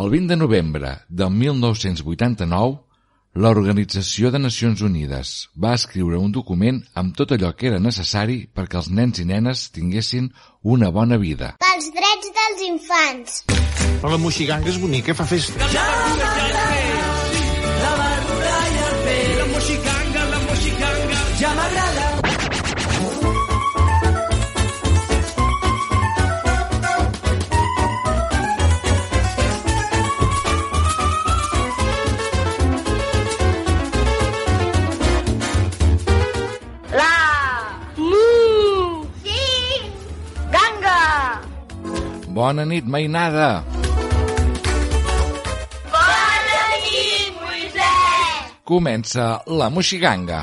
El 20 de novembre de 1989, l'Organització de Nacions Unides va escriure un document amb tot allò que era necessari perquè els nens i nenes tinguessin una bona vida. Pels drets dels infants. Però la moixiganga és bonica, fa festa. La verdura Bona nit, mainada! Bona nit, Moisès. Comença la Moixiganga.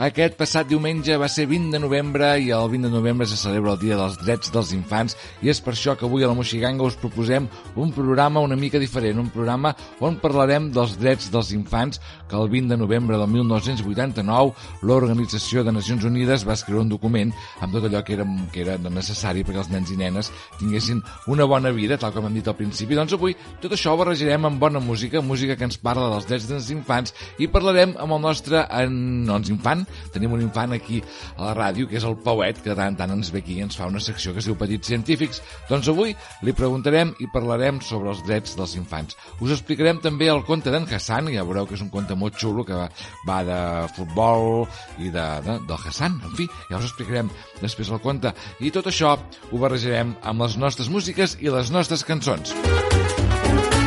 Aquest passat diumenge va ser 20 de novembre i el 20 de novembre se celebra el Dia dels Drets dels Infants i és per això que avui a la Moixiganga us proposem un programa una mica diferent, un programa on parlarem dels drets dels infants que el 20 de novembre del 1989 l'Organització de Nacions Unides va escriure un document amb tot allò que era, que era necessari perquè els nens i nenes tinguessin una bona vida, tal com hem dit al principi. Doncs avui tot això ho barrejarem amb bona música, música que ens parla dels drets dels infants i parlarem amb el nostre en, doncs, infant, tenim un infant aquí a la ràdio, que és el Pauet, que de tant tant ens ve aquí i ens fa una secció que es diu Petits Científics. Doncs avui li preguntarem i parlarem sobre els drets dels infants. Us explicarem també el conte d'en Hassan, ja veureu que és un conte molt xulo, que va, va de futbol i de, de, del Hassan, en fi, ja us explicarem després el conte. I tot això ho barrejarem amb les nostres músiques i les nostres cançons.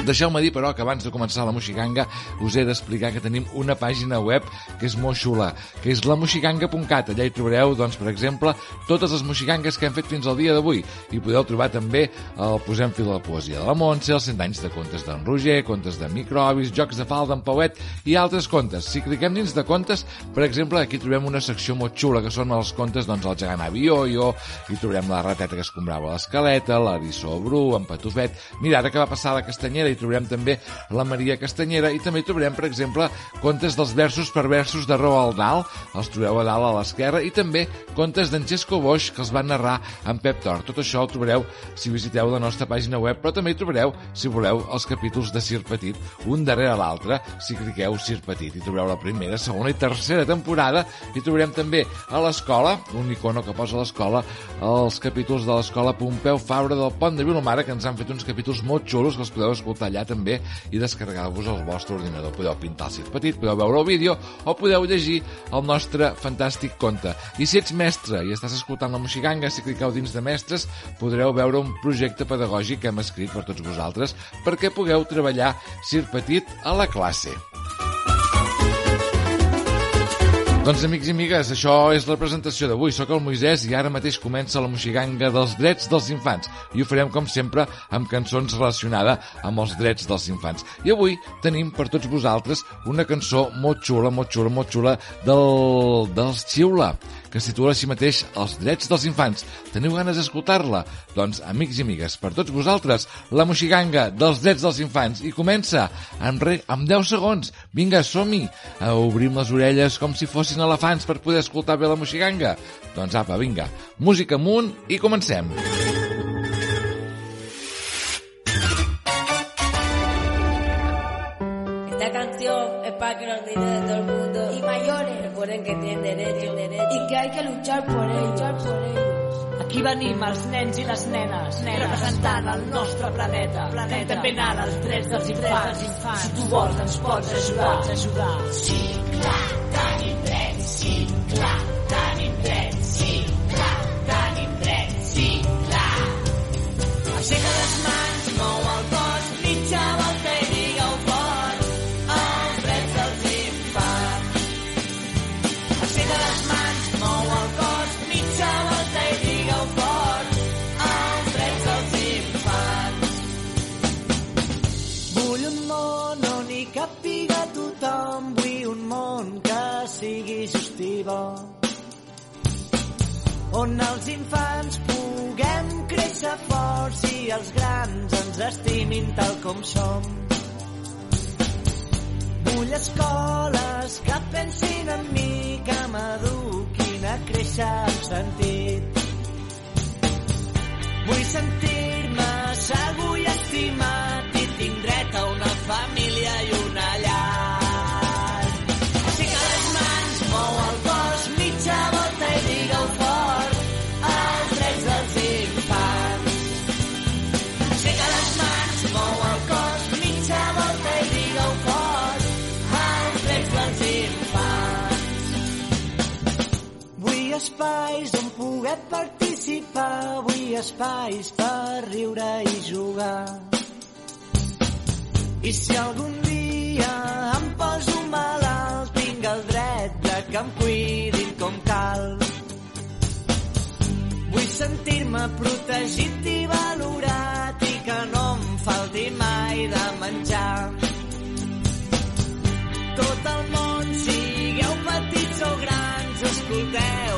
Deixeu-me dir, però, que abans de començar la Moixiganga us he d'explicar que tenim una pàgina web que és molt xula, que és lamoxiganga.cat. Allà hi trobareu, doncs, per exemple, totes les moxigangues que hem fet fins al dia d'avui. I podeu trobar també el Posem fil a la poesia de la Montse, els 100 anys de contes d'en Roger, contes de microbis, jocs de fal d'en Pauet i altres contes. Si cliquem dins de contes, per exemple, aquí trobem una secció molt xula, que són els contes, doncs, el gegant Avioio, hi trobarem la rateta que escombrava l'escaleta, l'Arissó Bru, en Patufet... Mira, ara que va passar la Castanyera hi trobarem també la Maria Castanyera i també hi trobarem, per exemple, contes dels versos per versos de Roald Dahl, els trobeu a dalt a l'esquerra, i també contes d'en Xesco Boix que els va narrar en Pep Tor. Tot això ho trobareu si visiteu la nostra pàgina web, però també hi trobareu, si voleu, els capítols de Sir Petit, un darrere l'altre, si cliqueu Sir Petit. Hi trobareu la primera, segona i tercera temporada, i trobarem també a l'escola, un icono que posa l'escola, els capítols de l'escola Pompeu Fabra del Pont de Vilomara, que ens han fet uns capítols molt xulos, que els podeu escoltar allà també i descarregar-vos al vostre ordinador. Podeu pintar el Sir Petit, podeu veure el vídeo o podeu llegir el nostre fantàstic conte. I si ets mestre i estàs escoltant la Moixiganga, si cliqueu dins de mestres, podreu veure un projecte pedagògic que hem escrit per tots vosaltres perquè pugueu treballar Sir Petit a la classe. Doncs, amics i amigues, això és la presentació d'avui. Soc el Moisès i ara mateix comença la moixiganga dels drets dels infants. I ho farem, com sempre, amb cançons relacionades amb els drets dels infants. I avui tenim per tots vosaltres una cançó molt xula, molt xula, molt xula del, dels Xiula, que es titula així mateix Els drets dels infants. Teniu ganes d'escoltar-la? Doncs, amics i amigues, per tots vosaltres, la moixiganga dels drets dels infants. I comença en, re, en 10 segons. Vinga, som-hi! Obrim les orelles com si fossin elefants per poder escoltar bé la moixiganga. Doncs apa, vinga, música amunt i comencem. Esta canción es para que niños de todo el mundo mayores recuerden que tienen derecho, derecho. y que hay que luchar por ellos. luchar por ellos. Aquí venim els nens i les nenes, nenes. representant el nostre planeta, planeta. campionant els drets dels infants. infants. Si tu vols ens pots ajudar. Pots ajudar. Sí, on els infants puguem créixer forts i els grans ens estimin tal com som. Vull escoles que pensin en mi, que m'eduquin a créixer amb sentit. Vull sentir-me segur i estimat i tinc dret a una família poder participar, vull espais per riure i jugar. I si algun dia em poso malalt, tinc el dret de que em cuidin com cal. Vull sentir-me protegit i valorat i que no em falti mai de menjar. Tot el món, sigueu petits o grans, escolteu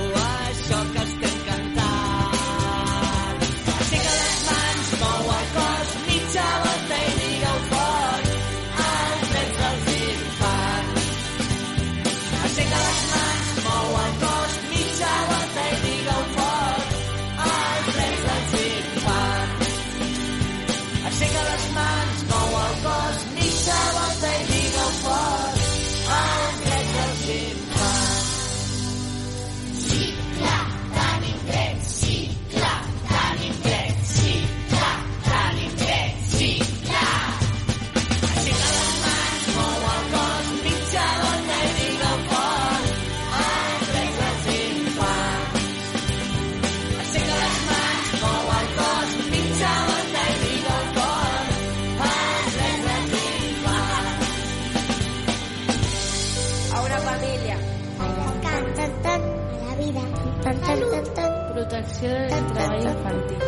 Protecció del treball infantil.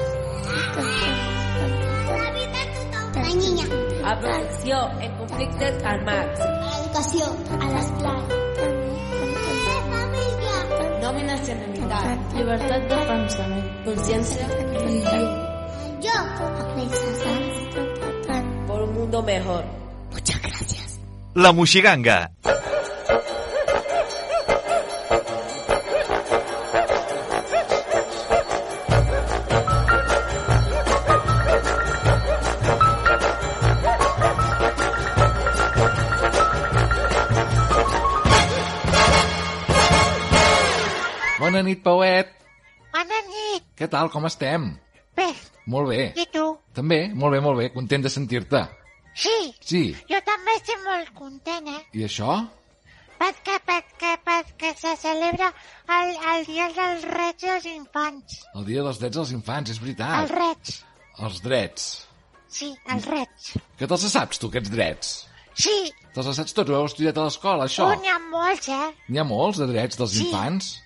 La protecció en conflictes armats. A l'educació. A l'esplai. No nacionalitat. Llibertat de pensament. Consciència. Yo. Por un mundo mejor. Muchas gracias. La Moixiganga. Bona nit, Pauet. Bona nit. Què tal, com estem? Bé, Molt bé. i tu? També, molt bé, molt bé. Content de sentir-te. Sí, Sí. jo també estic molt content, eh? I això? Perquè, perquè, perquè se celebra el, el Dia dels Drets dels Infants. El dia dels drets dels infants, és Els veritat. drets. Els drets. Sí, els drets. Que te'ls saps, tu, aquests drets? Sí, Te'ls saps tots? Ho heu estudiat a l'escola, això? un n'hi ha molts, eh? N'hi ha molts de drets dels Sí. infants? Sí.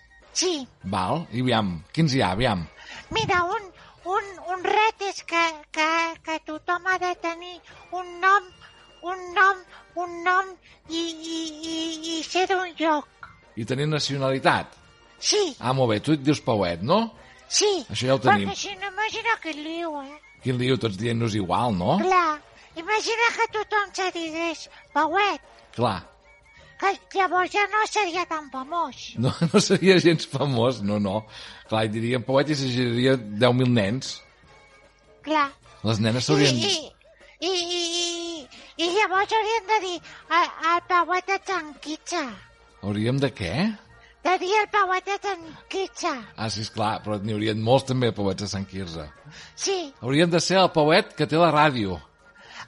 Val, i aviam, quins hi ha, aviam? Mira, un, un, un ret és que, que, que tothom ha de tenir un nom, un nom, un nom i, i, i, i ser d'un lloc. I tenir nacionalitat? Sí, Ah, molt bé, tu et dius Pauet, no? sí. Això ja ho tenim. Perquè si no, imagina que liu, eh? Quin lío, tots dient-nos igual, no? Clar, imagina que tothom se digués Pauet, Clar, que llavors ja no seria tan famós. no, no seria gens famós, no, no. Clar, hi dirien Pauet i s'hi giraria 10.000 nens. Clar. Les nenes I, s'haurien... i, i, i, i, I llavors hauríem de dir el, el Pauet de Tanquitxa. Hauríem de què? De dir el Pauet de Tanquitxa. Ah, sí, esclar, però n'hi haurien molts també Pauets a Sant Quirze. Sí, Hauríem de ser el Pauet que té la ràdio.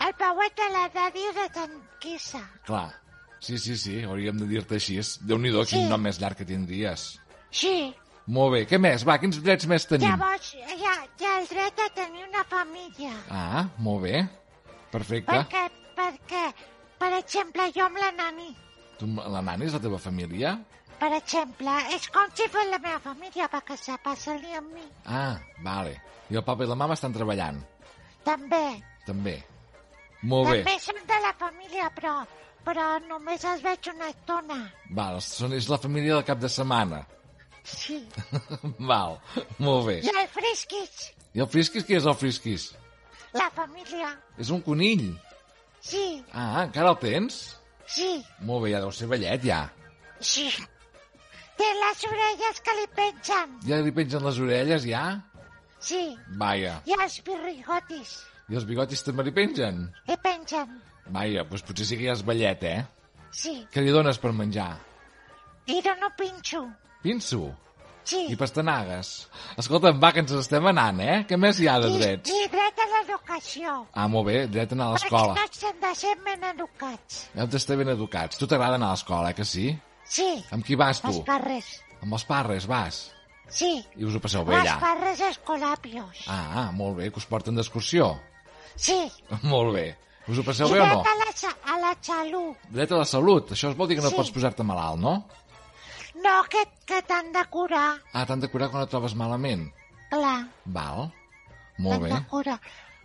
el Pauet de la ràdio de Tanquissa. Clar. Sí, sí, sí, hauríem de dir-te així. Déu-n'hi-do, quin Sí. nom més llarg que tindries. Sí, Molt bé, què més? Va, quins drets més tenim? llavors hi ha, hi ha el dret a tenir una família. Ah, molt bé. Perfecte. Perquè, perquè, per exemple, jo amb la nani, Tu, la nana és la teva família? per exemple, és com si fos la meva família, perquè se passa el dia amb mi. Ah, vale. I el papa i la mama estan treballant, També, també. Molt bé. també són de la família, però, però només els veig una estona. Val, són, és la família del cap de setmana. Sí. Val, molt bé. I el frisquis, I el frisquis, què és el frisquis? la família. És un conill. Sí, Ah, encara el tens? sí, Molt bé, ja deu ser vellet, ja. sí. Té les orelles que li pengen. Ja li pengen les orelles, ja? Sí, Vaja. i els pirrigotis I els bigotis també li pengen? li pengen. Vaja, doncs potser sí que ja és vellet, eh? Sí, Què li dones per menjar? i dono pinxo. Pinso. Sí. I pastanagues. Escolta'm, va, que ens estem anant, eh? Què més hi ha de I, drets? I dret a l'educació. Ah, molt bé, dret a anar a Perquè l'escola. tots hem de ser ben educats. Hem d'estar ben educats. Tu t'agrada anar a l'escola, eh, que sí? Sí, Amb qui vas, els tu? carrers. Amb els parres vas. Sí, I us ho passeu bé allà. parres escolapios. Ah, molt bé, que us porten d'excursió. Sí, molt bé. Us ho passeu i bé o no? dret a la, a la salut. Dret a la salut. Això vol dir que no Sí. pots posar-te malalt, no? No, que, que t'han de curar, Ah, t'han de curar quan et trobes malament. clar. Val. Molt T'han bé. de curar.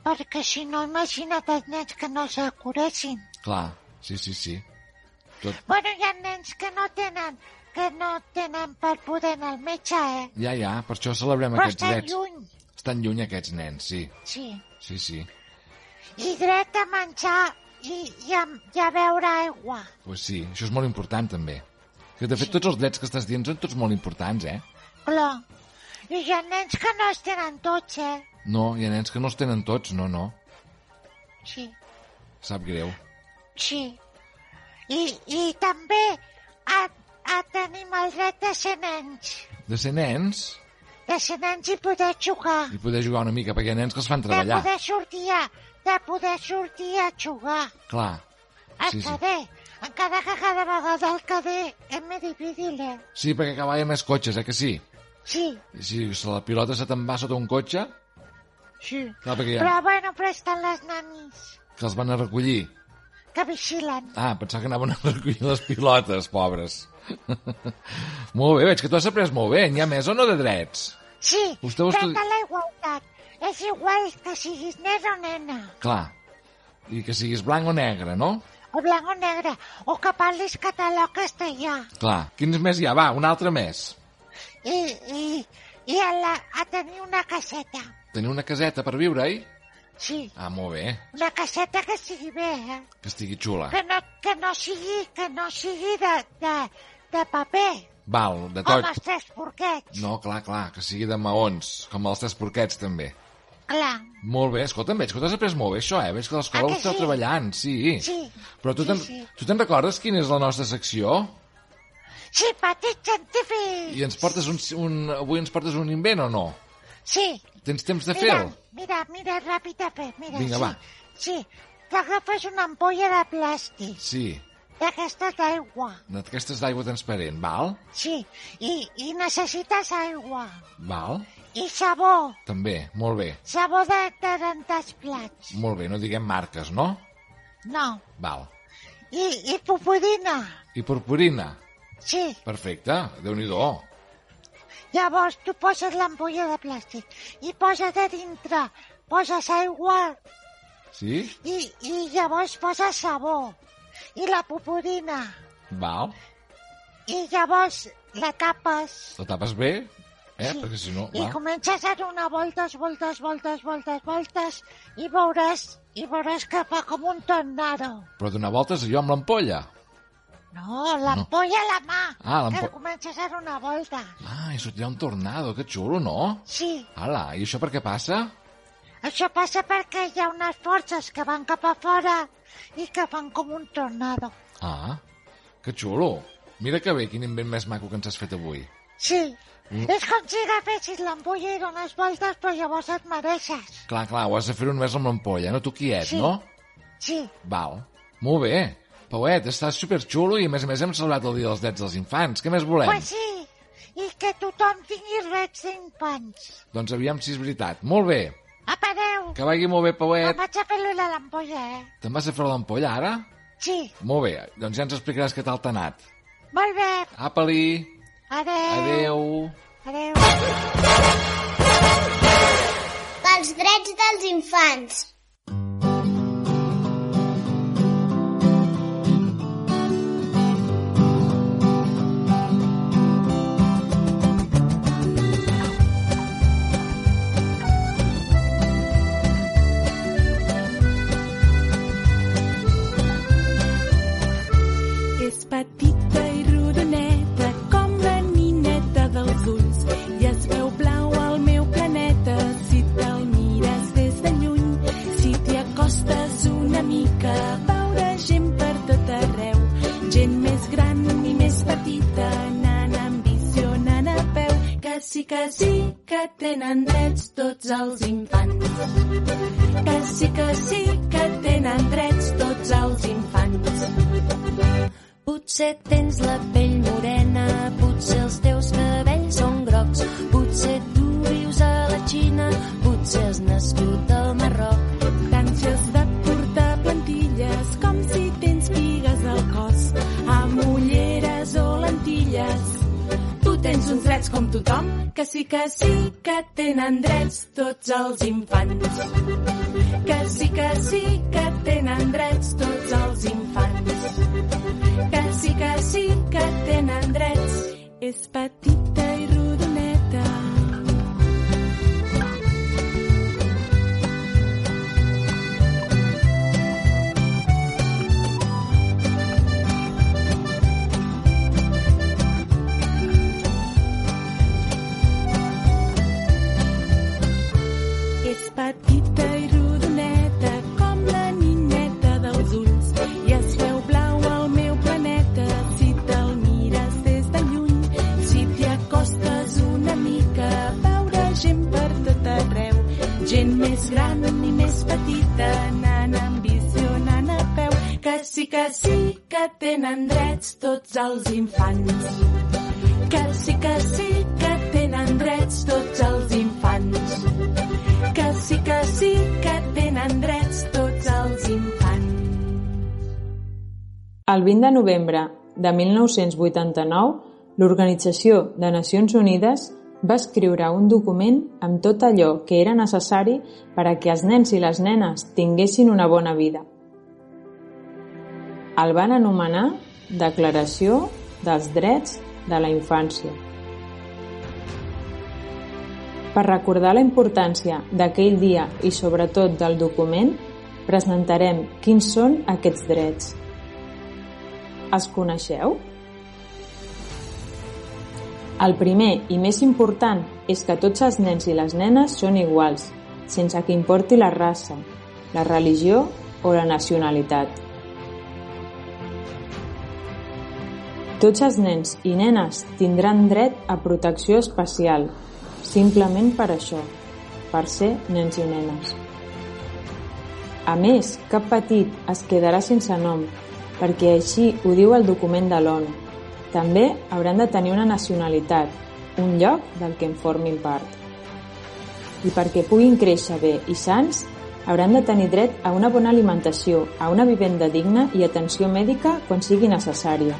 Perquè si no, imagina't els nens que no se curessin. Clar. Sí, sí, sí. Tot... Bueno, hi ha nens que no tenen, que no tenen per poder anar al metge, eh? Ja, ja, per això celebrem Però aquests estan drets. lluny, Estan lluny aquests nens, sí. sí. Sí, sí. I dret a menjar i, i, a, i a beure aigua. Pues sí, això és molt important també. Que de fet tots els drets que estàs dient són tots molt importants, eh? Clar. I hi ha nens que no es tenen tots, eh? No, hi ha nens que no els tenen tots, no, no. Sí, Sap greu. sí. I, i també a, a tenim el dret de ser nens. De ser nens De ser nens i poder jugar. i poder jugar una mica, perquè hi ha nens que els fan De treballar. poder sortir a, de poder sortir a jugar. Clar. Al Sí, sí. cader. Encara que cada vegada el cader és més difícil, eh? Sí, perquè cada vegada hi ha més cotxes, eh que sí? Sí, Si se la pilota se te'n va sota un cotxe, sí. clar, perquè ha, Però bueno, però estan les nanis que els van a recollir. que vigilen. Ah, pensava que anaven a recollir les pilotes, pobres. molt bé, veig que tu has après molt bé. N'hi ha més o no de drets? Sí, Vostè dret a la igualtat. És igual que siguis nen o nena, Clar. I que siguis blanc o negre, no? o blanc o negre, o que parlis català o castellà. Clar. Quins més hi ha? Va, un altre més. I, i, i a, la, a tenir una caseta. Tenir una caseta per viure-hi? Sí, Ah, molt bé. una caseta que sigui bé, eh? Que estigui xula. Que no, que no sigui, que no sigui de, de, de paper, Val, de com tot. els tres porquets. No, clar, clar, que sigui de maons, com els tres porquets, també. Clar, Molt bé, escolta'm, veig que t'has après molt bé això, eh? Veig que l'escola Ah, ho esteu sí? treballant, sí. sí. Però tu sí, te'n sí. tu te'n recordes quina és la nostra secció? Sí, petit científic. I ens portes un, un... Avui ens portes un invent o no? Sí. Tens temps de fer-ho? mira, mira, ràpid a fer. Mira, Vinga, sí. va. Sí, t'agafes una ampolla de plàstic, Sí, d'aquestes d'aigua. d'aquestes d'aigua transparent, val? Sí, i, i necessites aigua. Val? I sabó, També, molt bé. sabó de, els plats. Molt bé, no diguem marques, no? No. Val. I, i pupudina. I purpurina. Sí, Perfecte, déu nhi llavors tu poses l'ampolla de plàstic i poses a dintre, poses aigua Sí? i, i llavors poses sabó i la pupudina. Val. I llavors la tapes La tapes bé? Eh? Sí. Perquè si no... i Va. comences a donar voltes, voltes, voltes, voltes, voltes i veuràs, i veuràs que fa com un tornado. Però donar voltes jo amb l'ampolla. No, l'ampolla a la mà, Ah, que comences a donar voltes. Ah, i sortirà un tornado, que xulo, no? Sí, Ala, i això per què passa? això passa perquè hi ha unes forces que van cap a fora i que fan com un tornado. Ah, que xulo. Mira que bé, quin invent més maco que ens has fet avui. Sí, Mm. és com si agafessis l'ampolla i dones voltes, però llavors et mereixes. Clar, clar, ho has de fer només amb l'ampolla, no tu quiet, Sí. no? Sí, Val. Molt bé. Pauet, estàs superxulo i a més a més hem celebrat el Dia dels Drets dels Infants. Què més volem? pues sí, i que tothom tingui drets d'infants. Doncs aviam si és veritat. Molt bé. Apa, adeu. Que vagi molt bé, Em Pauet. vaig a fer-li la l'ampolla, eh? Te'n vas a fer l'ampolla ara? Sí, Molt bé, doncs ja ens explicaràs què tal t'ha anat. molt bé. Apa-li. Adeu. Adeu. Adeu. Pels drets dels infants. que tenen drets tots els infants. Que sí, que sí, que tenen drets tots els infants. Potser tens la pell morena, potser els teus cabells són grocs, potser tu vius a la Xina, potser has nascut al Marroc. T'ànsies de portar plantilles com si tens pigues al cos, amb ulleres o lentilles. Tu tens uns drets com tothom, que sí que sí que tenen drets tots els infants. Que sí que sí que tenen drets tots els infants. Que sí que sí que tenen drets. És petita i rodoneta. Novembre de 1989, l'Organització de Nacions Unides va escriure un document amb tot allò que era necessari per a que els nens i les nenes tinguessin una bona vida. El van anomenar Declaració dels Drets de la Infància. Per recordar la importància d'aquell dia i sobretot del document, presentarem quins són aquests drets. Els coneixeu? El primer i més important és que tots els nens i les nenes són iguals, sense que importi la raça, la religió o la nacionalitat. Tots els nens i nenes tindran dret a protecció especial, simplement per això, per ser nens i nenes. A més, cap petit es quedarà sense nom, perquè així ho diu el document de l'ONU. També hauran de tenir una nacionalitat, un lloc del que en formin part. I perquè puguin créixer bé i sants, hauran de tenir dret a una bona alimentació, a una vivenda digna i atenció mèdica quan sigui necessària.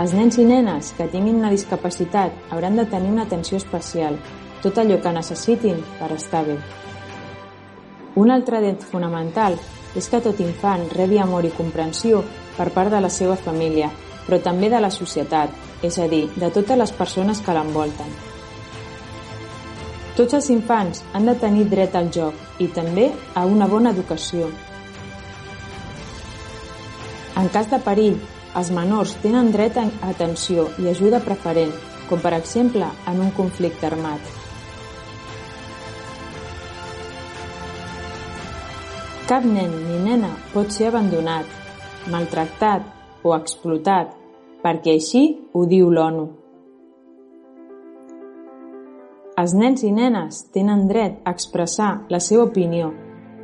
Els nens i nenes que tinguin una discapacitat hauran de tenir una atenció especial, tot allò que necessitin per estar bé. Un altre dret fonamental és que tot infant rebi amor i comprensió per part de la seva família, però també de la societat, és a dir, de totes les persones que l'envolten. Tots els infants han de tenir dret al joc i també a una bona educació. En cas de perill, els menors tenen dret a atenció i ajuda preferent, com per exemple en un conflicte armat. Cap nen ni nena pot ser abandonat, maltractat o explotat, perquè així ho diu l'ONU. Els nens i nenes tenen dret a expressar la seva opinió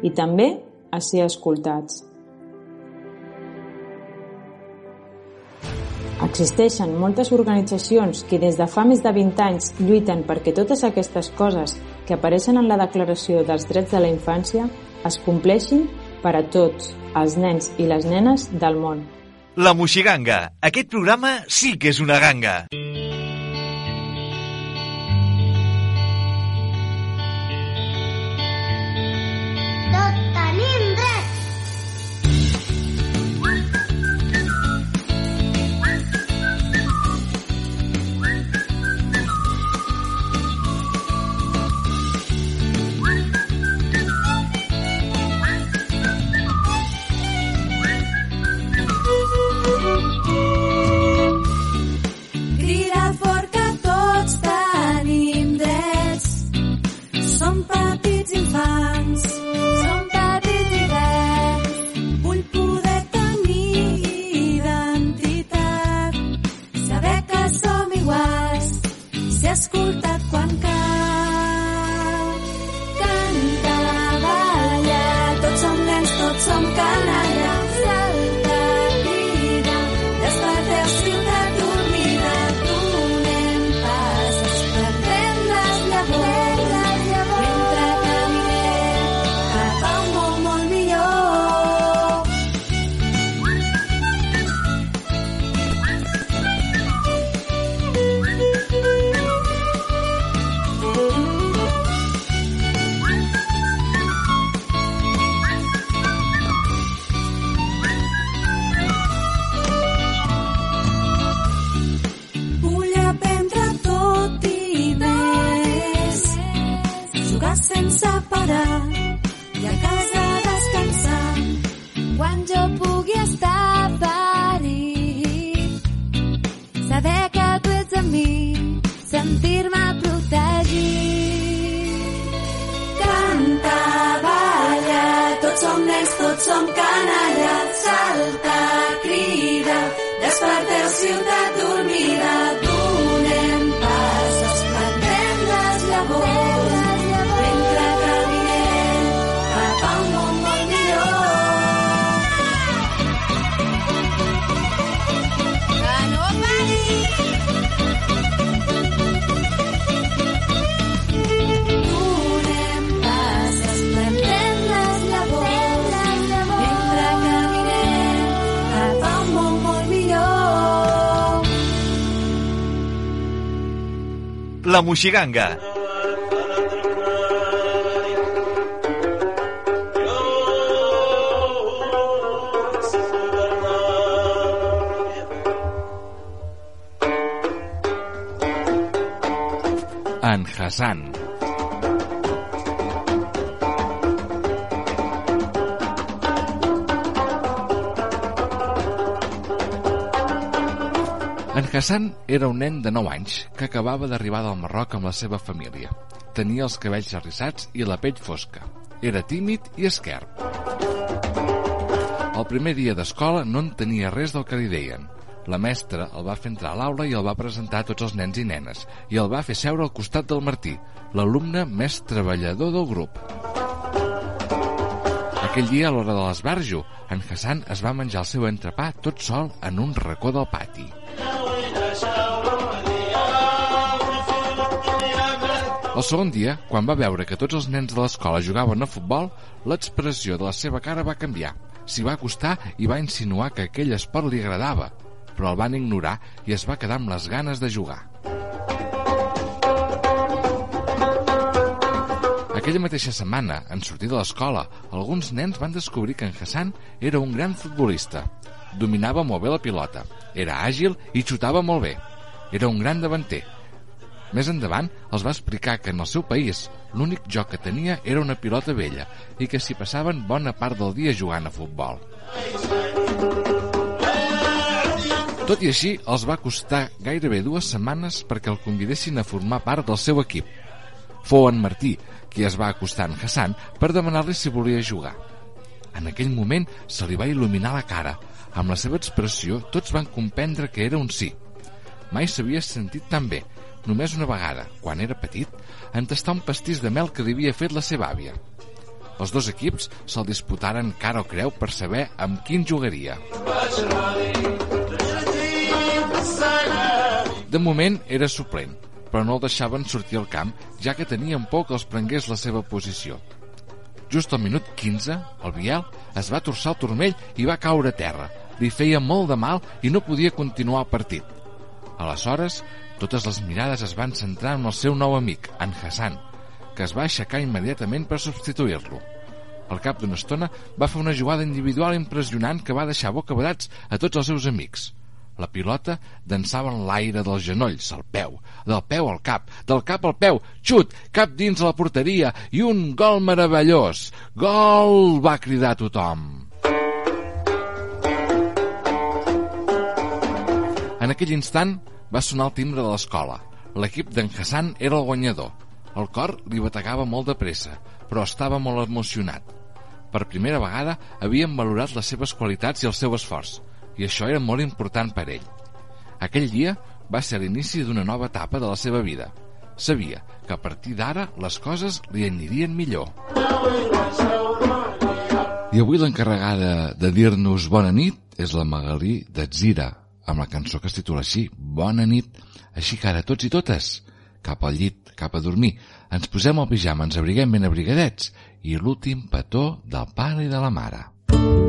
i també a ser escoltats. Existeixen moltes organitzacions que des de fa més de 20 anys lluiten perquè totes aquestes coses que apareixen en la Declaració dels Drets de la Infància es compleixin per a tots els nens i les nenes del món. La Moixiganga. Aquest programa sí que és una ganga. Tot La Moixiganga. En Hassan. En era un nen de 9 anys que acabava d'arribar del Marroc amb la seva família. Tenia els cabells arrissats i la pell fosca. Era tímid i esquerp. El primer dia d'escola no entenia res del que li deien. La mestra el va fer entrar a l'aula i el va presentar a tots els nens i nenes i el va fer seure al costat del Martí, l'alumne més treballador del grup. Aquell dia, a l'hora de l'esbarjo, en Hassan es va menjar el seu entrepà tot sol en un racó del pati. El segon dia, quan va veure que tots els nens de l'escola jugaven a futbol, l'expressió de la seva cara va canviar. S'hi va acostar i va insinuar que aquell esport li agradava, però el van ignorar i es va quedar amb les ganes de jugar. Aquella mateixa setmana, en sortir de l'escola, alguns nens van descobrir que en Hassan era un gran futbolista. Dominava molt bé la pilota, era àgil i xutava molt bé. Era un gran davanter. Més endavant els va explicar que en el seu país l'únic joc que tenia era una pilota vella i que s'hi passaven bona part del dia jugant a futbol. Tot i així, els va costar gairebé dues setmanes perquè el convidessin a formar part del seu equip. Fou en Martí qui es va acostar en Hassan per demanar-li si volia jugar. En aquell moment se li va il·luminar la cara. Amb la seva expressió, tots van comprendre que era un sí. Mai s'havia sentit tan bé. Només una vegada, quan era petit, en tastar un pastís de mel que li havia fet la seva àvia. Els dos equips se'l disputaren cara o creu per saber amb quin jugaria. De moment era suplent, però no el deixaven sortir al camp, ja que tenien por que els prengués la seva posició. Just al minut 15, el Biel es va torçar el turmell i va caure a terra. Li feia molt de mal i no podia continuar el partit. Aleshores, totes les mirades es van centrar en el seu nou amic, en Hassan, que es va aixecar immediatament per substituir-lo. Al cap d'una estona va fer una jugada individual impressionant que va deixar bocabadats a tots els seus amics. La pilota dansava en l'aire dels genolls, al peu, del peu al cap, del cap al peu, xut, cap dins la porteria i un gol meravellós. Gol! va cridar tothom. En aquell instant va sonar el timbre de l'escola. L'equip d'en Hassan era el guanyador. El cor li bategava molt de pressa, però estava molt emocionat. Per primera vegada havien valorat les seves qualitats i el seu esforç, i això era molt important per ell. Aquell dia va ser l'inici d'una nova etapa de la seva vida. Sabia que a partir d'ara les coses li anirien millor. I avui l'encarregada de dir-nos bona nit és la Magalí d'Atzira, amb la cançó que es titula així, Bona nit. Així que ara tots i totes, cap al llit, cap a dormir, ens posem el pijama, ens abriguem ben abrigadets i l'últim petó del pare i de la mare. Bona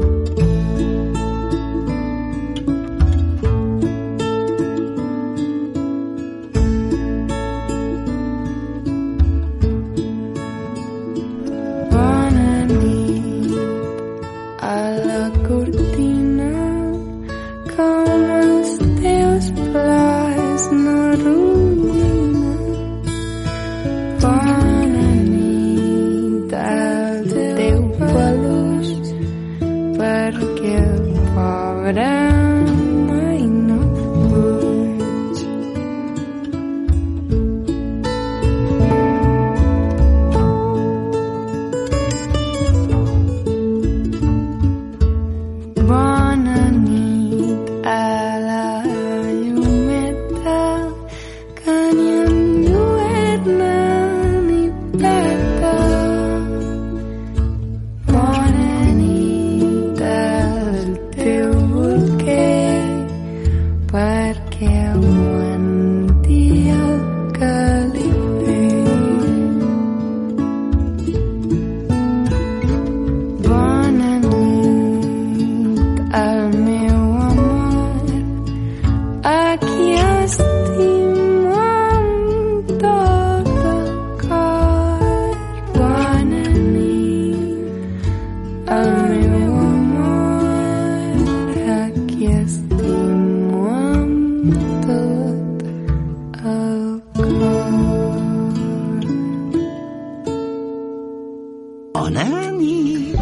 Bona nit.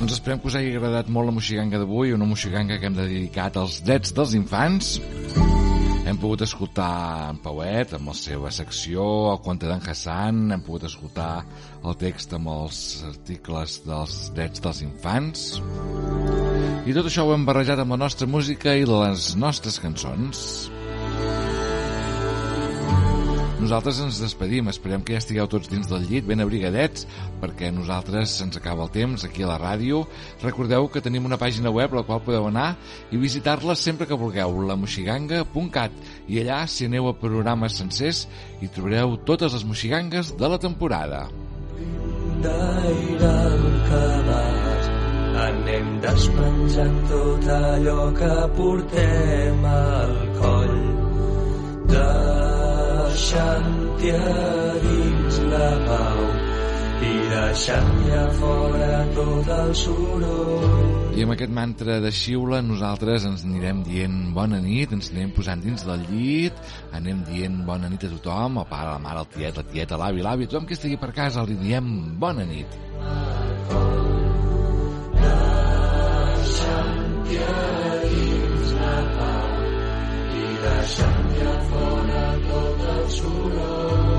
Doncs esperem que us hagi agradat molt la moixiganga d'avui, una moixiganga que hem dedicat als drets dels infants. Hem pogut escoltar en Pauet amb la seva secció, el conte d'en Hassan, hem pogut escoltar el text amb els articles dels drets dels infants. I tot això ho hem barrejat amb la nostra música i les nostres cançons. Nosaltres ens despedim, esperem que ja estigueu tots dins del llit, ben abrigadets, perquè nosaltres se'ns acaba el temps aquí a la ràdio. Recordeu que tenim una pàgina web a la qual podeu anar i visitar-la sempre que vulgueu, lamoxiganga.cat, i allà, si aneu a programes sencers, hi trobareu totes les moxigangues de la temporada. anem despenjant tot allò que portem al coll deixant-hi a dins la pau i deixant ja fora tot el soroll I amb aquest mantra de xiula nosaltres ens anirem dient bona nit, ens anirem posant dins del llit, anem dient bona nit a tothom, el pare, la mare, el tiet, la tieta, l'avi, l'avi, tothom que estigui per casa li diem bona nit. deixant-hi a dins la pau i deixant ja fora tot el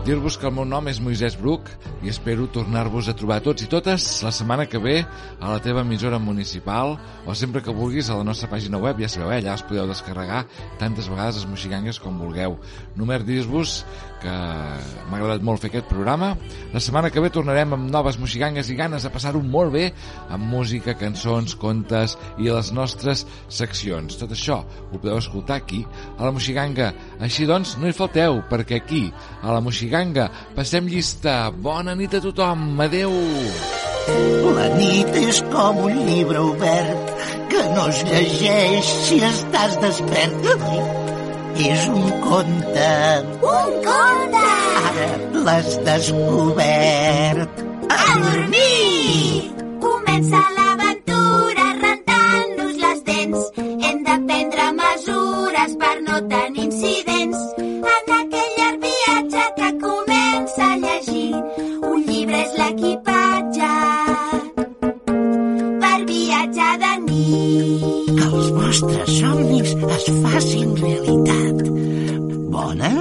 Dir-vos que el meu nom és Moisès Bruc i espero tornar-vos a trobar tots i totes la setmana que ve a la teva emissora municipal o sempre que vulguis a la nostra pàgina web, ja sabeu, eh? allà us podeu descarregar tantes vegades les moxigangues com vulgueu. Només dir-vos que m'ha agradat molt fer aquest programa. La setmana que ve tornarem amb noves moxigangues i ganes de passar-ho molt bé amb música, cançons, contes i les nostres seccions. Tot això ho podeu escoltar aquí, a la Moxiganga. Així doncs, no hi falteu, perquè aquí, a la Moxiganga, passem llista. Bona nit a tothom. Adeu. La nit és com un llibre obert que no es llegeix si estàs despert. És un conte. Un conte! Ara l'has descobert. A dormir! Comença la nostres somnis es facin realitat. Bona